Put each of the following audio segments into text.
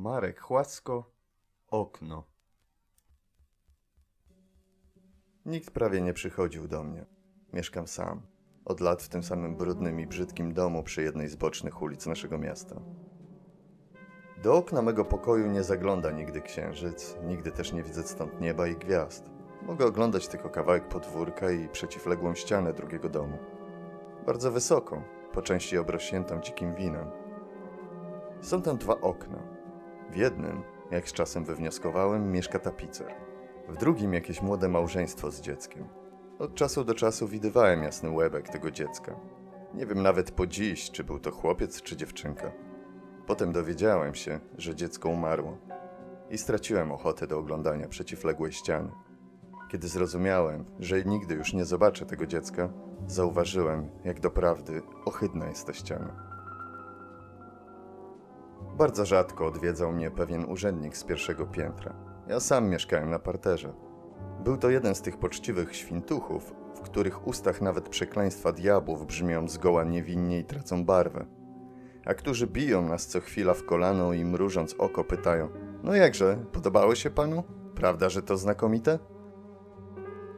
Marek Chłasko, okno. Nikt prawie nie przychodził do mnie. Mieszkam sam. Od lat w tym samym brudnym i brzydkim domu przy jednej z bocznych ulic naszego miasta. Do okna mego pokoju nie zagląda nigdy księżyc, nigdy też nie widzę stąd nieba i gwiazd. Mogę oglądać tylko kawałek podwórka i przeciwległą ścianę drugiego domu. Bardzo wysoką, po części obrośniętą dzikim winem. Są tam dwa okna. W jednym, jak z czasem wywnioskowałem, mieszka tapicer. W drugim jakieś młode małżeństwo z dzieckiem. Od czasu do czasu widywałem jasny łebek tego dziecka. Nie wiem nawet po dziś, czy był to chłopiec, czy dziewczynka. Potem dowiedziałem się, że dziecko umarło i straciłem ochotę do oglądania przeciwległej ściany. Kiedy zrozumiałem, że nigdy już nie zobaczę tego dziecka, zauważyłem, jak doprawdy ohydna jest ta ściana. Bardzo rzadko odwiedzał mnie pewien urzędnik z pierwszego piętra. Ja sam mieszkałem na parterze. Był to jeden z tych poczciwych świntuchów, w których ustach nawet przekleństwa diabłów brzmią zgoła niewinnie i tracą barwę. A którzy biją nas co chwila w kolano i mrużąc oko pytają: No jakże, podobało się panu? Prawda, że to znakomite?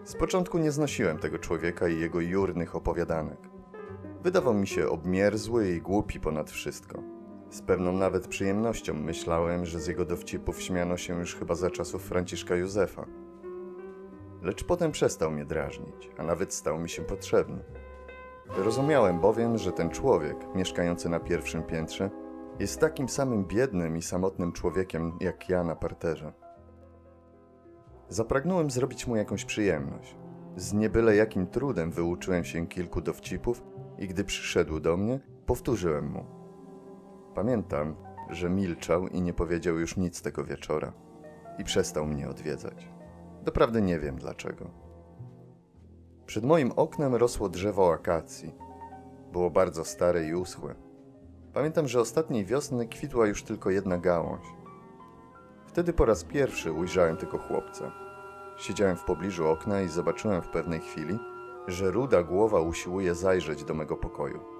Z początku nie znosiłem tego człowieka i jego jurnych opowiadanek. Wydawał mi się obmierzły i głupi ponad wszystko. Z pewną nawet przyjemnością myślałem, że z jego dowcipów śmiano się już chyba za czasów Franciszka Józefa. Lecz potem przestał mnie drażnić, a nawet stał mi się potrzebny. Rozumiałem bowiem, że ten człowiek, mieszkający na pierwszym piętrze, jest takim samym biednym i samotnym człowiekiem jak ja na parterze. Zapragnąłem zrobić mu jakąś przyjemność. Z niebyle jakim trudem wyuczyłem się kilku dowcipów i gdy przyszedł do mnie, powtórzyłem mu. Pamiętam, że milczał i nie powiedział już nic tego wieczora i przestał mnie odwiedzać. Doprawdy nie wiem dlaczego. Przed moim oknem rosło drzewo akacji. Było bardzo stare i uschłe. Pamiętam, że ostatniej wiosny kwitła już tylko jedna gałąź. Wtedy po raz pierwszy ujrzałem tego chłopca. Siedziałem w pobliżu okna i zobaczyłem w pewnej chwili, że ruda głowa usiłuje zajrzeć do mego pokoju.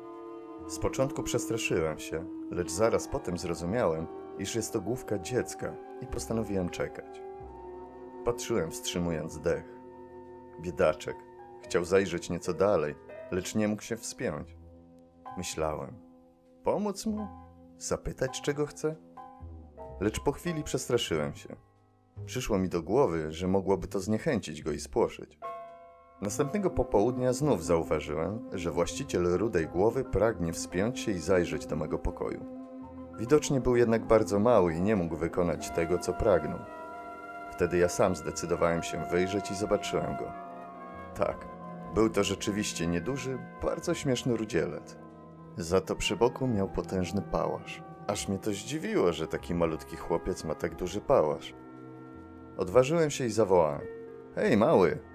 Z początku przestraszyłem się, lecz zaraz potem zrozumiałem, iż jest to główka dziecka i postanowiłem czekać. Patrzyłem, wstrzymując dech. Biedaczek. Chciał zajrzeć nieco dalej, lecz nie mógł się wspiąć. Myślałem. Pomóc mu? Zapytać, czego chce? Lecz po chwili przestraszyłem się. Przyszło mi do głowy, że mogłoby to zniechęcić go i spłoszyć. Następnego popołudnia znów zauważyłem, że właściciel rudej głowy pragnie wspiąć się i zajrzeć do mego pokoju. Widocznie był jednak bardzo mały i nie mógł wykonać tego, co pragnął. Wtedy ja sam zdecydowałem się wyjrzeć i zobaczyłem go. Tak, był to rzeczywiście nieduży, bardzo śmieszny rudzielec. Za to przy boku miał potężny pałasz. Aż mnie to zdziwiło, że taki malutki chłopiec ma tak duży pałasz. Odważyłem się i zawołałem. Hej, mały!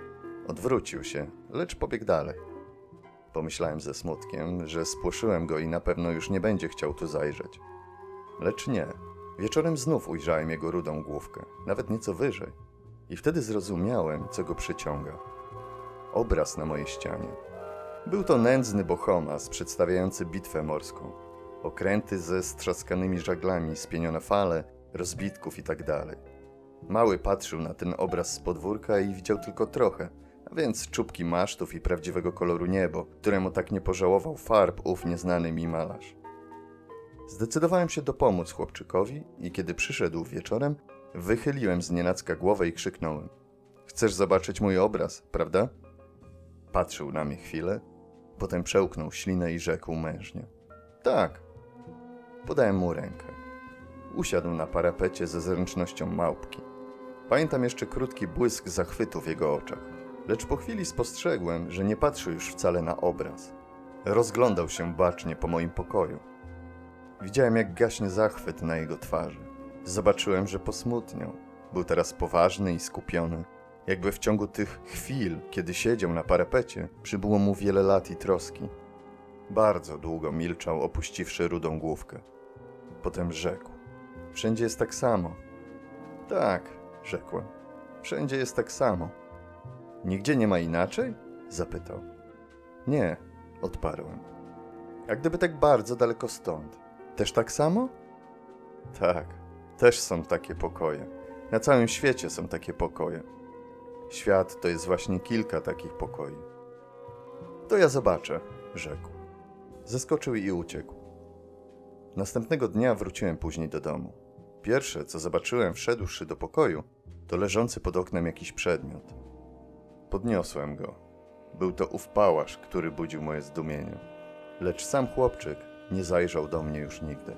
Odwrócił się, lecz pobiegł dalej. Pomyślałem ze smutkiem, że spłoszyłem go i na pewno już nie będzie chciał tu zajrzeć. Lecz nie. Wieczorem znów ujrzałem jego rudą główkę, nawet nieco wyżej. I wtedy zrozumiałem, co go przyciąga. Obraz na mojej ścianie. Był to nędzny bohomas przedstawiający bitwę morską. Okręty ze strzaskanymi żaglami, spienione fale, rozbitków itd. Tak Mały patrzył na ten obraz z podwórka i widział tylko trochę, a więc czubki masztów i prawdziwego koloru niebo, któremu tak nie pożałował farb ów nieznany mi malarz. Zdecydowałem się dopomóc chłopczykowi i kiedy przyszedł wieczorem, wychyliłem z nienacka głowę i krzyknąłem. Chcesz zobaczyć mój obraz, prawda? Patrzył na mnie chwilę, potem przełknął ślinę i rzekł mężnie. Tak. Podałem mu rękę. Usiadł na parapecie ze zręcznością małpki. Pamiętam jeszcze krótki błysk zachwytu w jego oczach, lecz po chwili spostrzegłem, że nie patrzy już wcale na obraz. Rozglądał się bacznie po moim pokoju. Widziałem, jak gaśnie zachwyt na jego twarzy. Zobaczyłem, że posmutniał. Był teraz poważny i skupiony. Jakby w ciągu tych chwil, kiedy siedział na parapecie, przybyło mu wiele lat i troski. Bardzo długo milczał, opuściwszy rudą główkę. Potem rzekł: Wszędzie jest tak samo. Tak, rzekłem. Wszędzie jest tak samo. Nigdzie nie ma inaczej? zapytał. Nie, odparłem. Jak gdyby tak bardzo daleko stąd. Też tak samo? Tak, Też są takie pokoje. Na całym świecie są takie pokoje. Świat to jest właśnie kilka takich pokoi. To ja zobaczę, rzekł. Zeskoczył i uciekł. Następnego dnia wróciłem później do domu. Pierwsze, co zobaczyłem wszedłszy do pokoju, to leżący pod oknem jakiś przedmiot. Podniosłem go. Był to ów pałasz, który budził moje zdumienie. Lecz sam chłopczyk nie zajrzał do mnie już nigdy.